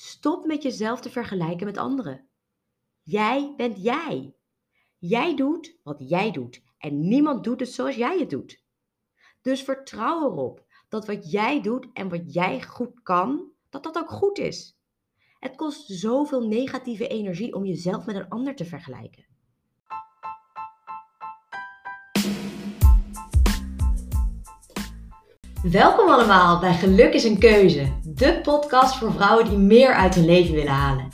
Stop met jezelf te vergelijken met anderen. Jij bent jij. Jij doet wat jij doet en niemand doet het zoals jij het doet. Dus vertrouw erop dat wat jij doet en wat jij goed kan, dat dat ook goed is. Het kost zoveel negatieve energie om jezelf met een ander te vergelijken. Welkom allemaal bij Geluk is een Keuze, de podcast voor vrouwen die meer uit hun leven willen halen.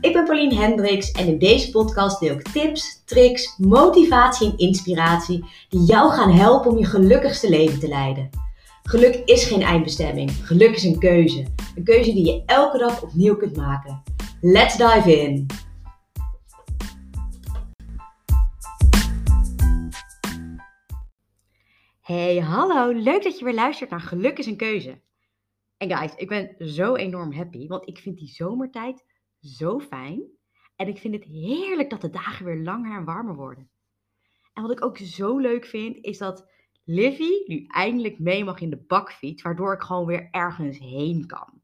Ik ben Pauline Hendricks en in deze podcast deel ik tips, tricks, motivatie en inspiratie die jou gaan helpen om je gelukkigste leven te leiden. Geluk is geen eindbestemming, geluk is een keuze. Een keuze die je elke dag opnieuw kunt maken. Let's dive in! Hey, hallo, leuk dat je weer luistert naar Geluk is een keuze. En guys, ik ben zo enorm happy, want ik vind die zomertijd zo fijn. En ik vind het heerlijk dat de dagen weer langer en warmer worden. En wat ik ook zo leuk vind, is dat Livy nu eindelijk mee mag in de bakfiets, waardoor ik gewoon weer ergens heen kan.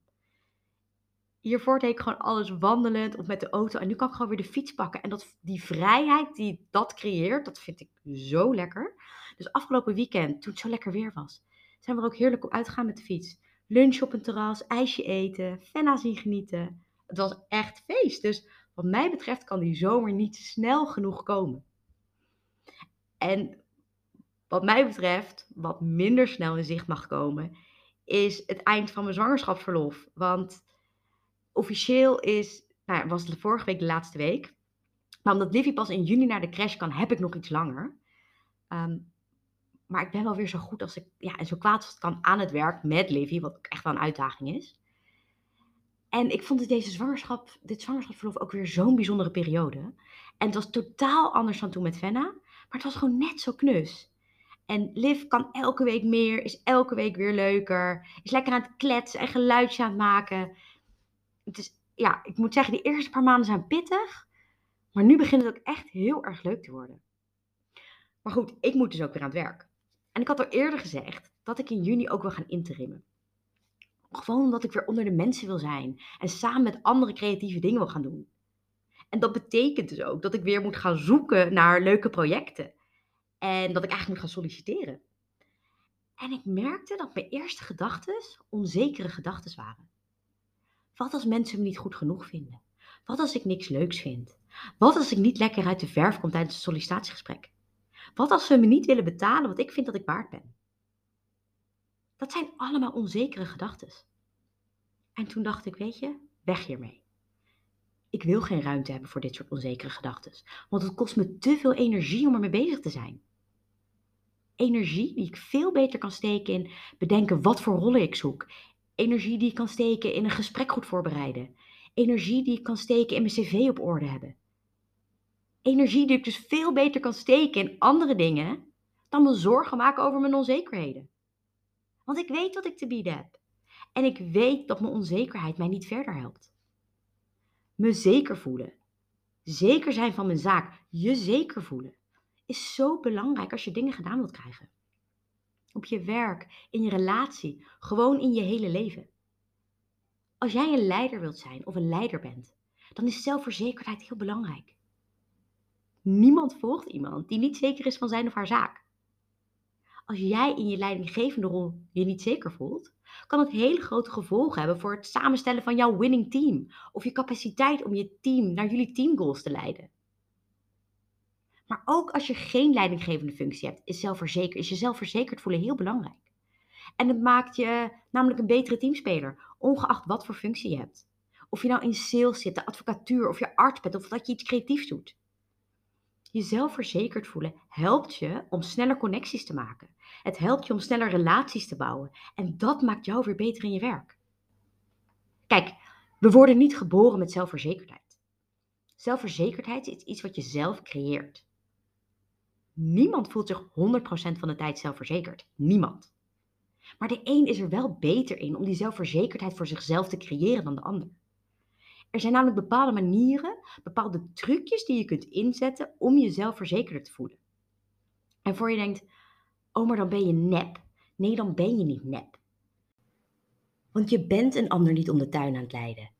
Hiervoor deed ik gewoon alles wandelend of met de auto en nu kan ik gewoon weer de fiets pakken. En dat, die vrijheid die dat creëert, dat vind ik zo lekker. Dus afgelopen weekend, toen het zo lekker weer was, zijn we er ook heerlijk op uitgegaan met de fiets. Lunch op een terras, ijsje eten, fenna zien genieten. Het was echt feest. Dus wat mij betreft kan die zomer niet snel genoeg komen. En wat mij betreft, wat minder snel in zicht mag komen, is het eind van mijn zwangerschapsverlof. Want officieel is, nou, was vorige week de laatste week. Maar omdat Livy pas in juni naar de crash kan, heb ik nog iets langer. Ehm, maar ik ben wel weer zo goed als ik, ja, en zo kwaad als het kan aan het werk met Livy, wat echt wel een uitdaging is. En ik vond deze zwangerschap, dit zwangerschapsverlof ook weer zo'n bijzondere periode. En het was totaal anders dan toen met Venna, maar het was gewoon net zo knus. En Liv kan elke week meer, is elke week weer leuker, is lekker aan het kletsen en geluidje aan het maken. Het is, ja, ik moet zeggen, de eerste paar maanden zijn pittig, maar nu begint het ook echt heel erg leuk te worden. Maar goed, ik moet dus ook weer aan het werk. En ik had al eerder gezegd dat ik in juni ook wil gaan interimmen. Gewoon omdat ik weer onder de mensen wil zijn en samen met andere creatieve dingen wil gaan doen. En dat betekent dus ook dat ik weer moet gaan zoeken naar leuke projecten. En dat ik eigenlijk moet gaan solliciteren. En ik merkte dat mijn eerste gedachten onzekere gedachten waren. Wat als mensen me niet goed genoeg vinden? Wat als ik niks leuks vind? Wat als ik niet lekker uit de verf kom tijdens het sollicitatiegesprek? Wat als ze me niet willen betalen wat ik vind dat ik waard ben? Dat zijn allemaal onzekere gedachten. En toen dacht ik, weet je, weg hiermee. Ik wil geen ruimte hebben voor dit soort onzekere gedachten, want het kost me te veel energie om ermee bezig te zijn. Energie die ik veel beter kan steken in bedenken wat voor rollen ik zoek. Energie die ik kan steken in een gesprek goed voorbereiden. Energie die ik kan steken in mijn cv op orde hebben energie die ik dus veel beter kan steken in andere dingen dan me zorgen maken over mijn onzekerheden. Want ik weet wat ik te bieden heb. En ik weet dat mijn onzekerheid mij niet verder helpt. Me zeker voelen. Zeker zijn van mijn zaak. Je zeker voelen. Is zo belangrijk als je dingen gedaan wilt krijgen. Op je werk, in je relatie, gewoon in je hele leven. Als jij een leider wilt zijn of een leider bent, dan is zelfverzekerdheid heel belangrijk. Niemand volgt iemand die niet zeker is van zijn of haar zaak. Als jij in je leidinggevende rol je niet zeker voelt, kan het hele grote gevolgen hebben voor het samenstellen van jouw winning team of je capaciteit om je team naar jullie teamgoals te leiden. Maar ook als je geen leidinggevende functie hebt, is, zelfverzekerd, is je zelfverzekerd voelen heel belangrijk. En het maakt je namelijk een betere teamspeler, ongeacht wat voor functie je hebt. Of je nou in sales zit, de advocatuur of je arts bent of dat je iets creatiefs doet. Jezelf verzekerd voelen helpt je om sneller connecties te maken. Het helpt je om sneller relaties te bouwen. En dat maakt jou weer beter in je werk. Kijk, we worden niet geboren met zelfverzekerdheid. Zelfverzekerdheid is iets wat je zelf creëert. Niemand voelt zich 100% van de tijd zelfverzekerd. Niemand. Maar de een is er wel beter in om die zelfverzekerdheid voor zichzelf te creëren dan de ander. Er zijn namelijk bepaalde manieren, bepaalde trucjes die je kunt inzetten om jezelf verzekerder te voelen. En voor je denkt, oh maar dan ben je nep. Nee, dan ben je niet nep. Want je bent een ander niet om de tuin aan het leiden.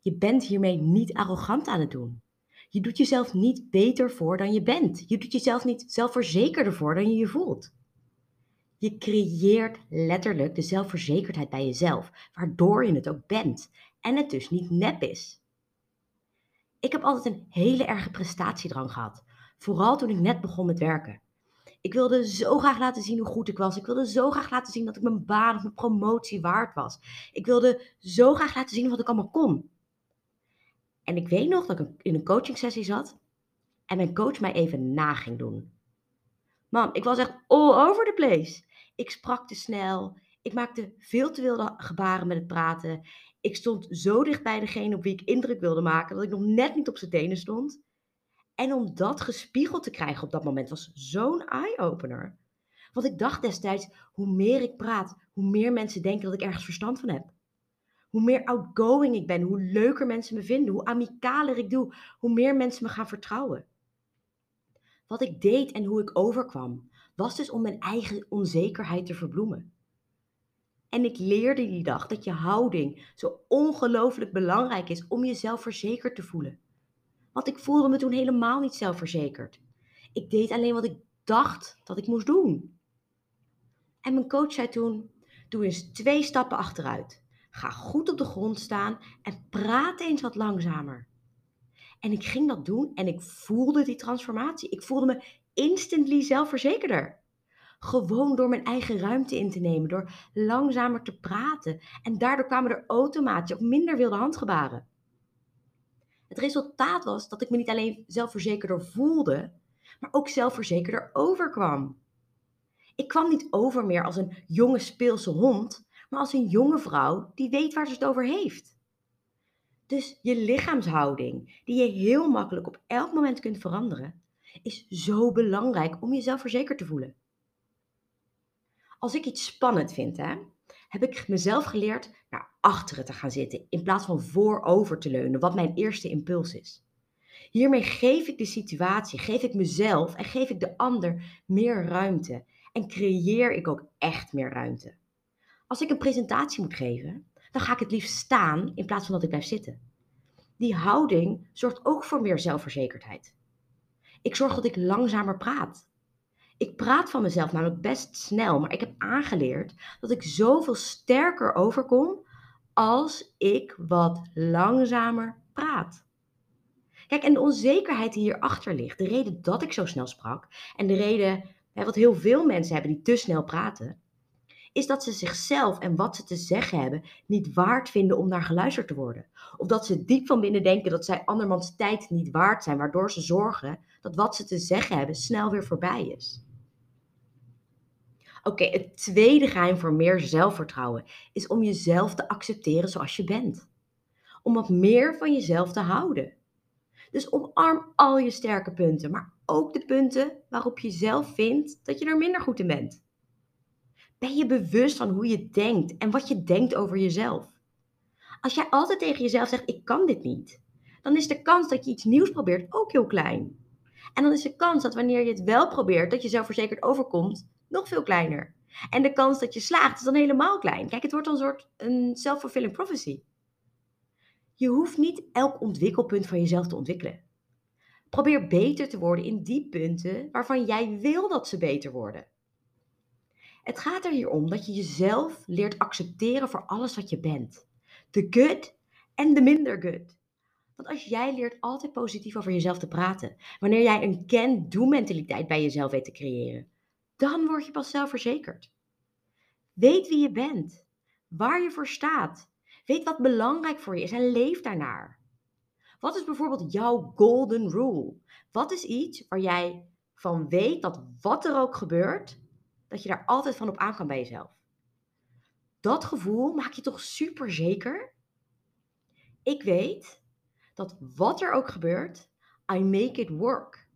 Je bent hiermee niet arrogant aan het doen. Je doet jezelf niet beter voor dan je bent. Je doet jezelf niet zelfverzekerder voor dan je je voelt. Je creëert letterlijk de zelfverzekerdheid bij jezelf, waardoor je het ook bent en het dus niet nep is. Ik heb altijd een hele erge prestatiedrang gehad, vooral toen ik net begon met werken. Ik wilde zo graag laten zien hoe goed ik was. Ik wilde zo graag laten zien dat ik mijn baan of mijn promotie waard was. Ik wilde zo graag laten zien wat ik allemaal kon. En ik weet nog dat ik in een coaching sessie zat en mijn coach mij even na ging doen. Man, ik was echt all over the place. Ik sprak te snel. Ik maakte veel te wilde gebaren met het praten. Ik stond zo dicht bij degene op wie ik indruk wilde maken dat ik nog net niet op zijn tenen stond. En om dat gespiegeld te krijgen op dat moment was zo'n eye-opener. Want ik dacht destijds, hoe meer ik praat, hoe meer mensen denken dat ik ergens verstand van heb. Hoe meer outgoing ik ben, hoe leuker mensen me vinden, hoe amicaler ik doe, hoe meer mensen me gaan vertrouwen. Wat ik deed en hoe ik overkwam, was dus om mijn eigen onzekerheid te verbloemen. En ik leerde die dag dat je houding zo ongelooflijk belangrijk is om jezelf verzekerd te voelen. Want ik voelde me toen helemaal niet zelfverzekerd. Ik deed alleen wat ik dacht dat ik moest doen. En mijn coach zei toen: Doe eens twee stappen achteruit. Ga goed op de grond staan en praat eens wat langzamer. En ik ging dat doen en ik voelde die transformatie. Ik voelde me instantly zelfverzekerder. Gewoon door mijn eigen ruimte in te nemen, door langzamer te praten. En daardoor kwamen er automatisch ook minder wilde handgebaren. Het resultaat was dat ik me niet alleen zelfverzekerder voelde, maar ook zelfverzekerder overkwam. Ik kwam niet over meer als een jonge speelse hond, maar als een jonge vrouw die weet waar ze het over heeft. Dus je lichaamshouding, die je heel makkelijk op elk moment kunt veranderen, is zo belangrijk om jezelf verzekerd te voelen. Als ik iets spannend vind, hè, heb ik mezelf geleerd naar achteren te gaan zitten in plaats van voorover te leunen, wat mijn eerste impuls is. Hiermee geef ik de situatie, geef ik mezelf en geef ik de ander meer ruimte en creëer ik ook echt meer ruimte. Als ik een presentatie moet geven, dan ga ik het liefst staan in plaats van dat ik blijf zitten. Die houding zorgt ook voor meer zelfverzekerdheid. Ik zorg dat ik langzamer praat. Ik praat van mezelf namelijk best snel, maar ik heb aangeleerd dat ik zoveel sterker overkom als ik wat langzamer praat. Kijk, en de onzekerheid die hierachter ligt, de reden dat ik zo snel sprak en de reden hè, wat heel veel mensen hebben die te snel praten, is dat ze zichzelf en wat ze te zeggen hebben niet waard vinden om naar geluisterd te worden. Of dat ze diep van binnen denken dat zij andermans tijd niet waard zijn, waardoor ze zorgen dat wat ze te zeggen hebben snel weer voorbij is. Oké, het tweede geheim voor meer zelfvertrouwen is om jezelf te accepteren zoals je bent. Om wat meer van jezelf te houden. Dus omarm al je sterke punten, maar ook de punten waarop je zelf vindt dat je er minder goed in bent. Ben je bewust van hoe je denkt en wat je denkt over jezelf? Als jij altijd tegen jezelf zegt: Ik kan dit niet, dan is de kans dat je iets nieuws probeert ook heel klein. En dan is de kans dat wanneer je het wel probeert, dat je zelfverzekerd overkomt, nog veel kleiner. En de kans dat je slaagt is dan helemaal klein. Kijk, het wordt een soort een self-fulfilling prophecy. Je hoeft niet elk ontwikkelpunt van jezelf te ontwikkelen. Probeer beter te worden in die punten waarvan jij wil dat ze beter worden. Het gaat er hier om dat je jezelf leert accepteren voor alles wat je bent. De good en de minder good. Want als jij leert altijd positief over jezelf te praten, wanneer jij een can-do mentaliteit bij jezelf weet te creëren, dan word je pas zelfverzekerd. Weet wie je bent, waar je voor staat. Weet wat belangrijk voor je is en leef daarnaar. Wat is bijvoorbeeld jouw golden rule? Wat is iets waar jij van weet dat wat er ook gebeurt, dat je daar altijd van op aan kan bij jezelf? Dat gevoel maak je toch super zeker? Ik weet dat wat er ook gebeurt, I make it work.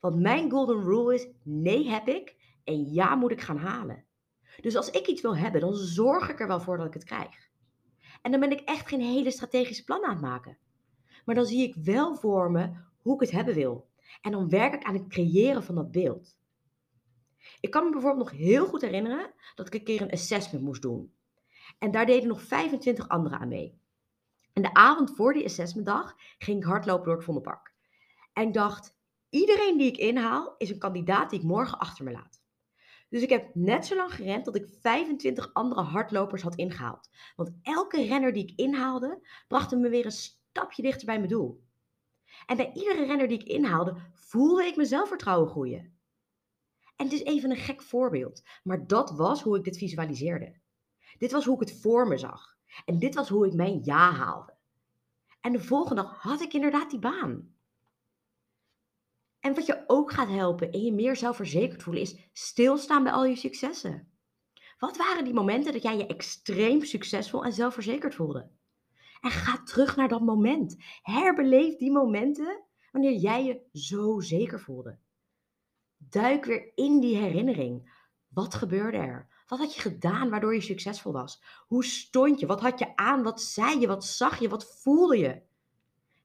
Want mijn golden rule is: nee heb ik en ja moet ik gaan halen. Dus als ik iets wil hebben, dan zorg ik er wel voor dat ik het krijg. En dan ben ik echt geen hele strategische plan aan het maken. Maar dan zie ik wel voor me hoe ik het hebben wil. En dan werk ik aan het creëren van dat beeld. Ik kan me bijvoorbeeld nog heel goed herinneren dat ik een keer een assessment moest doen. En daar deden nog 25 anderen aan mee. En de avond voor die assessmentdag ging ik hardlopen door het Vondelpark. En ik dacht, iedereen die ik inhaal is een kandidaat die ik morgen achter me laat. Dus ik heb net zo lang gerend tot ik 25 andere hardlopers had ingehaald. Want elke renner die ik inhaalde, bracht me weer een stapje dichter bij mijn doel. En bij iedere renner die ik inhaalde, voelde ik mijn zelfvertrouwen groeien. En het is even een gek voorbeeld, maar dat was hoe ik dit visualiseerde. Dit was hoe ik het voor me zag. En dit was hoe ik mijn ja haalde. En de volgende dag had ik inderdaad die baan. En wat je ook gaat helpen en je meer zelfverzekerd voelen is stilstaan bij al je successen. Wat waren die momenten dat jij je extreem succesvol en zelfverzekerd voelde? En ga terug naar dat moment. Herbeleef die momenten wanneer jij je zo zeker voelde. Duik weer in die herinnering. Wat gebeurde er? Wat had je gedaan waardoor je succesvol was? Hoe stond je? Wat had je aan? Wat zei je? Wat zag je? Wat voelde je?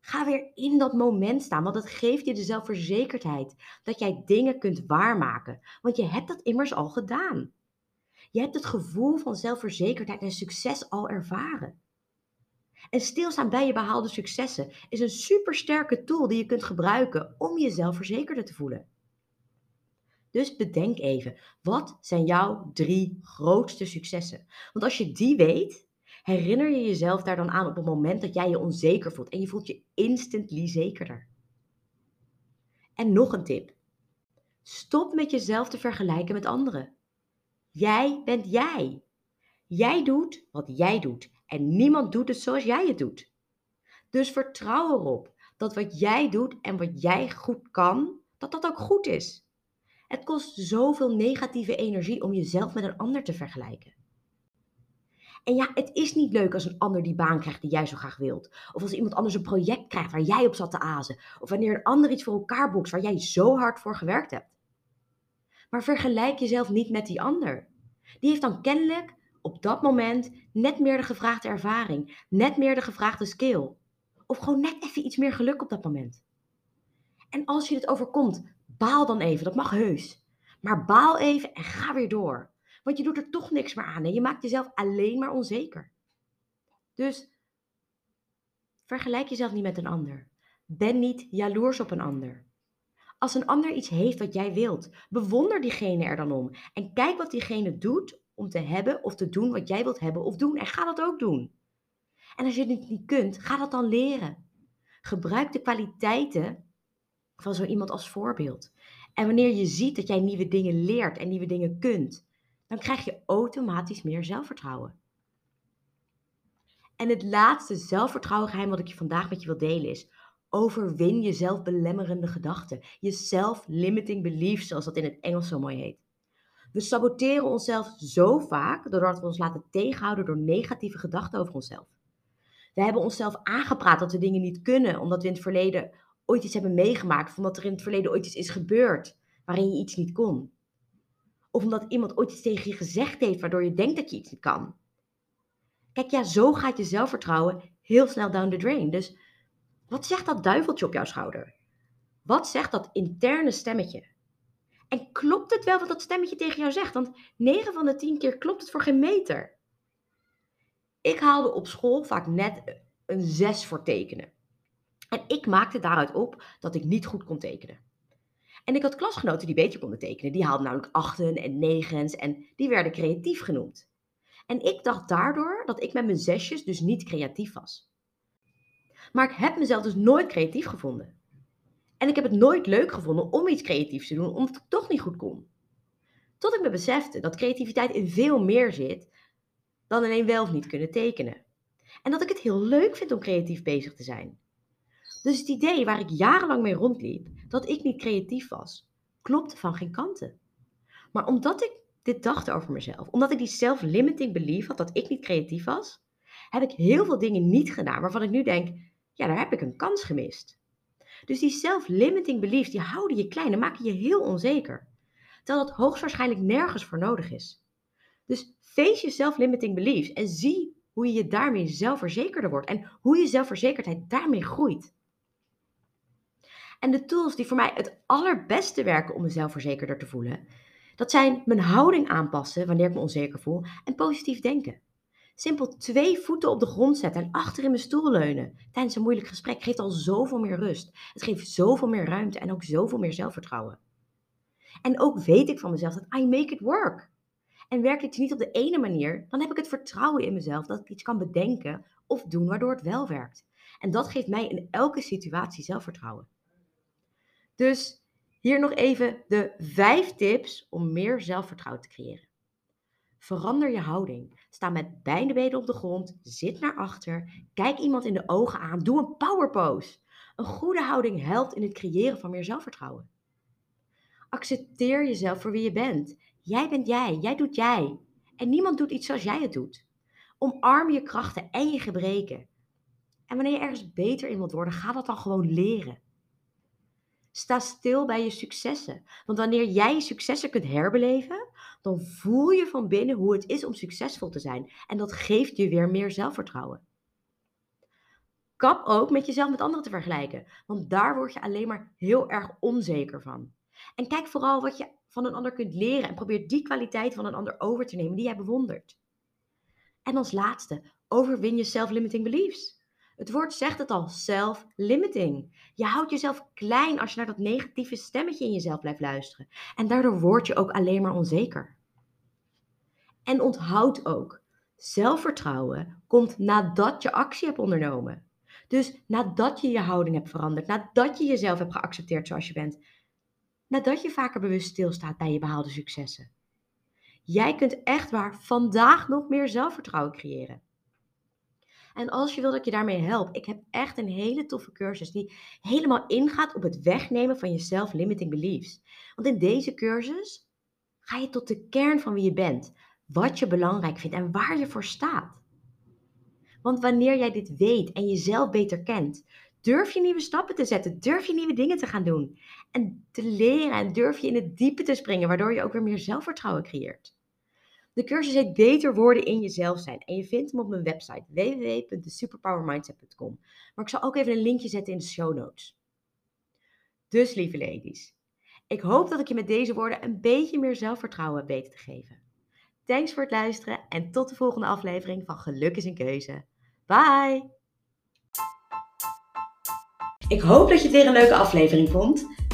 Ga weer in dat moment staan, want dat geeft je de zelfverzekerdheid dat jij dingen kunt waarmaken. Want je hebt dat immers al gedaan. Je hebt het gevoel van zelfverzekerdheid en succes al ervaren. En stilstaan bij je behaalde successen is een supersterke tool die je kunt gebruiken om jezelf verzekerder te voelen. Dus bedenk even, wat zijn jouw drie grootste successen? Want als je die weet, herinner je jezelf daar dan aan op het moment dat jij je onzeker voelt en je voelt je instantly zekerder. En nog een tip. Stop met jezelf te vergelijken met anderen. Jij bent jij. Jij doet wat jij doet en niemand doet het zoals jij het doet. Dus vertrouw erop dat wat jij doet en wat jij goed kan, dat dat ook goed is. Het kost zoveel negatieve energie om jezelf met een ander te vergelijken. En ja, het is niet leuk als een ander die baan krijgt die jij zo graag wilt. Of als iemand anders een project krijgt waar jij op zat te azen. Of wanneer een ander iets voor elkaar boekt waar jij zo hard voor gewerkt hebt. Maar vergelijk jezelf niet met die ander. Die heeft dan kennelijk op dat moment net meer de gevraagde ervaring, net meer de gevraagde skill. Of gewoon net even iets meer geluk op dat moment. En als je het overkomt, baal dan even, dat mag heus. Maar baal even en ga weer door. Want je doet er toch niks meer aan en je maakt jezelf alleen maar onzeker. Dus vergelijk jezelf niet met een ander. Ben niet jaloers op een ander. Als een ander iets heeft wat jij wilt, bewonder diegene er dan om. En kijk wat diegene doet om te hebben of te doen wat jij wilt hebben of doen. En ga dat ook doen. En als je het niet kunt, ga dat dan leren. Gebruik de kwaliteiten van zo iemand als voorbeeld. En wanneer je ziet dat jij nieuwe dingen leert en nieuwe dingen kunt, dan krijg je automatisch meer zelfvertrouwen. En het laatste zelfvertrouwen geheim wat ik je vandaag met je wil delen is: overwin je zelfbelemmerende gedachten. Je self-limiting beliefs, zoals dat in het Engels zo mooi heet. We saboteren onszelf zo vaak doordat we ons laten tegenhouden door negatieve gedachten over onszelf. We hebben onszelf aangepraat dat we dingen niet kunnen, omdat we in het verleden ooit iets hebben meegemaakt, of omdat er in het verleden ooit iets is gebeurd waarin je iets niet kon. Of omdat iemand ooit iets tegen je gezegd heeft waardoor je denkt dat je iets niet kan. Kijk, ja, zo gaat je zelfvertrouwen heel snel down the drain. Dus wat zegt dat duiveltje op jouw schouder? Wat zegt dat interne stemmetje? En klopt het wel wat dat stemmetje tegen jou zegt? Want 9 van de 10 keer klopt het voor geen meter. Ik haalde op school vaak net een 6 voor tekenen. En ik maakte daaruit op dat ik niet goed kon tekenen. En ik had klasgenoten die beter konden tekenen. Die haalden namelijk achten en negens en die werden creatief genoemd. En ik dacht daardoor dat ik met mijn zesjes dus niet creatief was. Maar ik heb mezelf dus nooit creatief gevonden. En ik heb het nooit leuk gevonden om iets creatiefs te doen, omdat ik toch niet goed kon. Tot ik me besefte dat creativiteit in veel meer zit dan alleen wel of niet kunnen tekenen. En dat ik het heel leuk vind om creatief bezig te zijn. Dus het idee waar ik jarenlang mee rondliep, dat ik niet creatief was, klopte van geen kanten. Maar omdat ik dit dacht over mezelf, omdat ik die self-limiting belief had dat ik niet creatief was, heb ik heel veel dingen niet gedaan waarvan ik nu denk, ja, daar heb ik een kans gemist. Dus die self-limiting beliefs, die houden je klein en maken je heel onzeker. Terwijl dat hoogstwaarschijnlijk nergens voor nodig is. Dus face je self-limiting beliefs en zie hoe je daarmee zelfverzekerder wordt en hoe je zelfverzekerdheid daarmee groeit. En de tools die voor mij het allerbeste werken om mezelf verzekerder te voelen, dat zijn mijn houding aanpassen wanneer ik me onzeker voel en positief denken. Simpel twee voeten op de grond zetten en achter in mijn stoel leunen tijdens een moeilijk gesprek geeft al zoveel meer rust. Het geeft zoveel meer ruimte en ook zoveel meer zelfvertrouwen. En ook weet ik van mezelf dat I make it work. En werkt iets niet op de ene manier, dan heb ik het vertrouwen in mezelf dat ik iets kan bedenken of doen waardoor het wel werkt. En dat geeft mij in elke situatie zelfvertrouwen. Dus hier nog even de vijf tips om meer zelfvertrouwen te creëren. Verander je houding. Sta met beide benen op de grond, zit naar achter, kijk iemand in de ogen aan, doe een power pose. Een goede houding helpt in het creëren van meer zelfvertrouwen. Accepteer jezelf voor wie je bent. Jij bent jij, jij doet jij. En niemand doet iets zoals jij het doet. Omarm je krachten en je gebreken. En wanneer je ergens beter in wilt worden, ga dat dan gewoon leren. Sta stil bij je successen. Want wanneer jij je successen kunt herbeleven, dan voel je van binnen hoe het is om succesvol te zijn. En dat geeft je weer meer zelfvertrouwen. Kap ook met jezelf met anderen te vergelijken, want daar word je alleen maar heel erg onzeker van. En kijk vooral wat je van een ander kunt leren en probeer die kwaliteit van een ander over te nemen die jij bewondert. En als laatste, overwin je self-limiting beliefs. Het woord zegt het al, self-limiting. Je houdt jezelf klein als je naar dat negatieve stemmetje in jezelf blijft luisteren. En daardoor word je ook alleen maar onzeker. En onthoud ook, zelfvertrouwen komt nadat je actie hebt ondernomen. Dus nadat je je houding hebt veranderd, nadat je jezelf hebt geaccepteerd zoals je bent, nadat je vaker bewust stilstaat bij je behaalde successen. Jij kunt echt waar vandaag nog meer zelfvertrouwen creëren. En als je wil dat ik je daarmee help, ik heb echt een hele toffe cursus die helemaal ingaat op het wegnemen van je self-limiting beliefs. Want in deze cursus ga je tot de kern van wie je bent, wat je belangrijk vindt en waar je voor staat. Want wanneer jij dit weet en jezelf beter kent, durf je nieuwe stappen te zetten, durf je nieuwe dingen te gaan doen en te leren en durf je in het diepe te springen, waardoor je ook weer meer zelfvertrouwen creëert. De cursus heet Beter worden in jezelf zijn. En je vindt hem op mijn website www.thesuperpowermindset.com. Maar ik zal ook even een linkje zetten in de show notes. Dus lieve ladies, ik hoop dat ik je met deze woorden een beetje meer zelfvertrouwen heb weten te geven. Thanks voor het luisteren en tot de volgende aflevering van Geluk is een keuze. Bye! Ik hoop dat je het weer een leuke aflevering vond.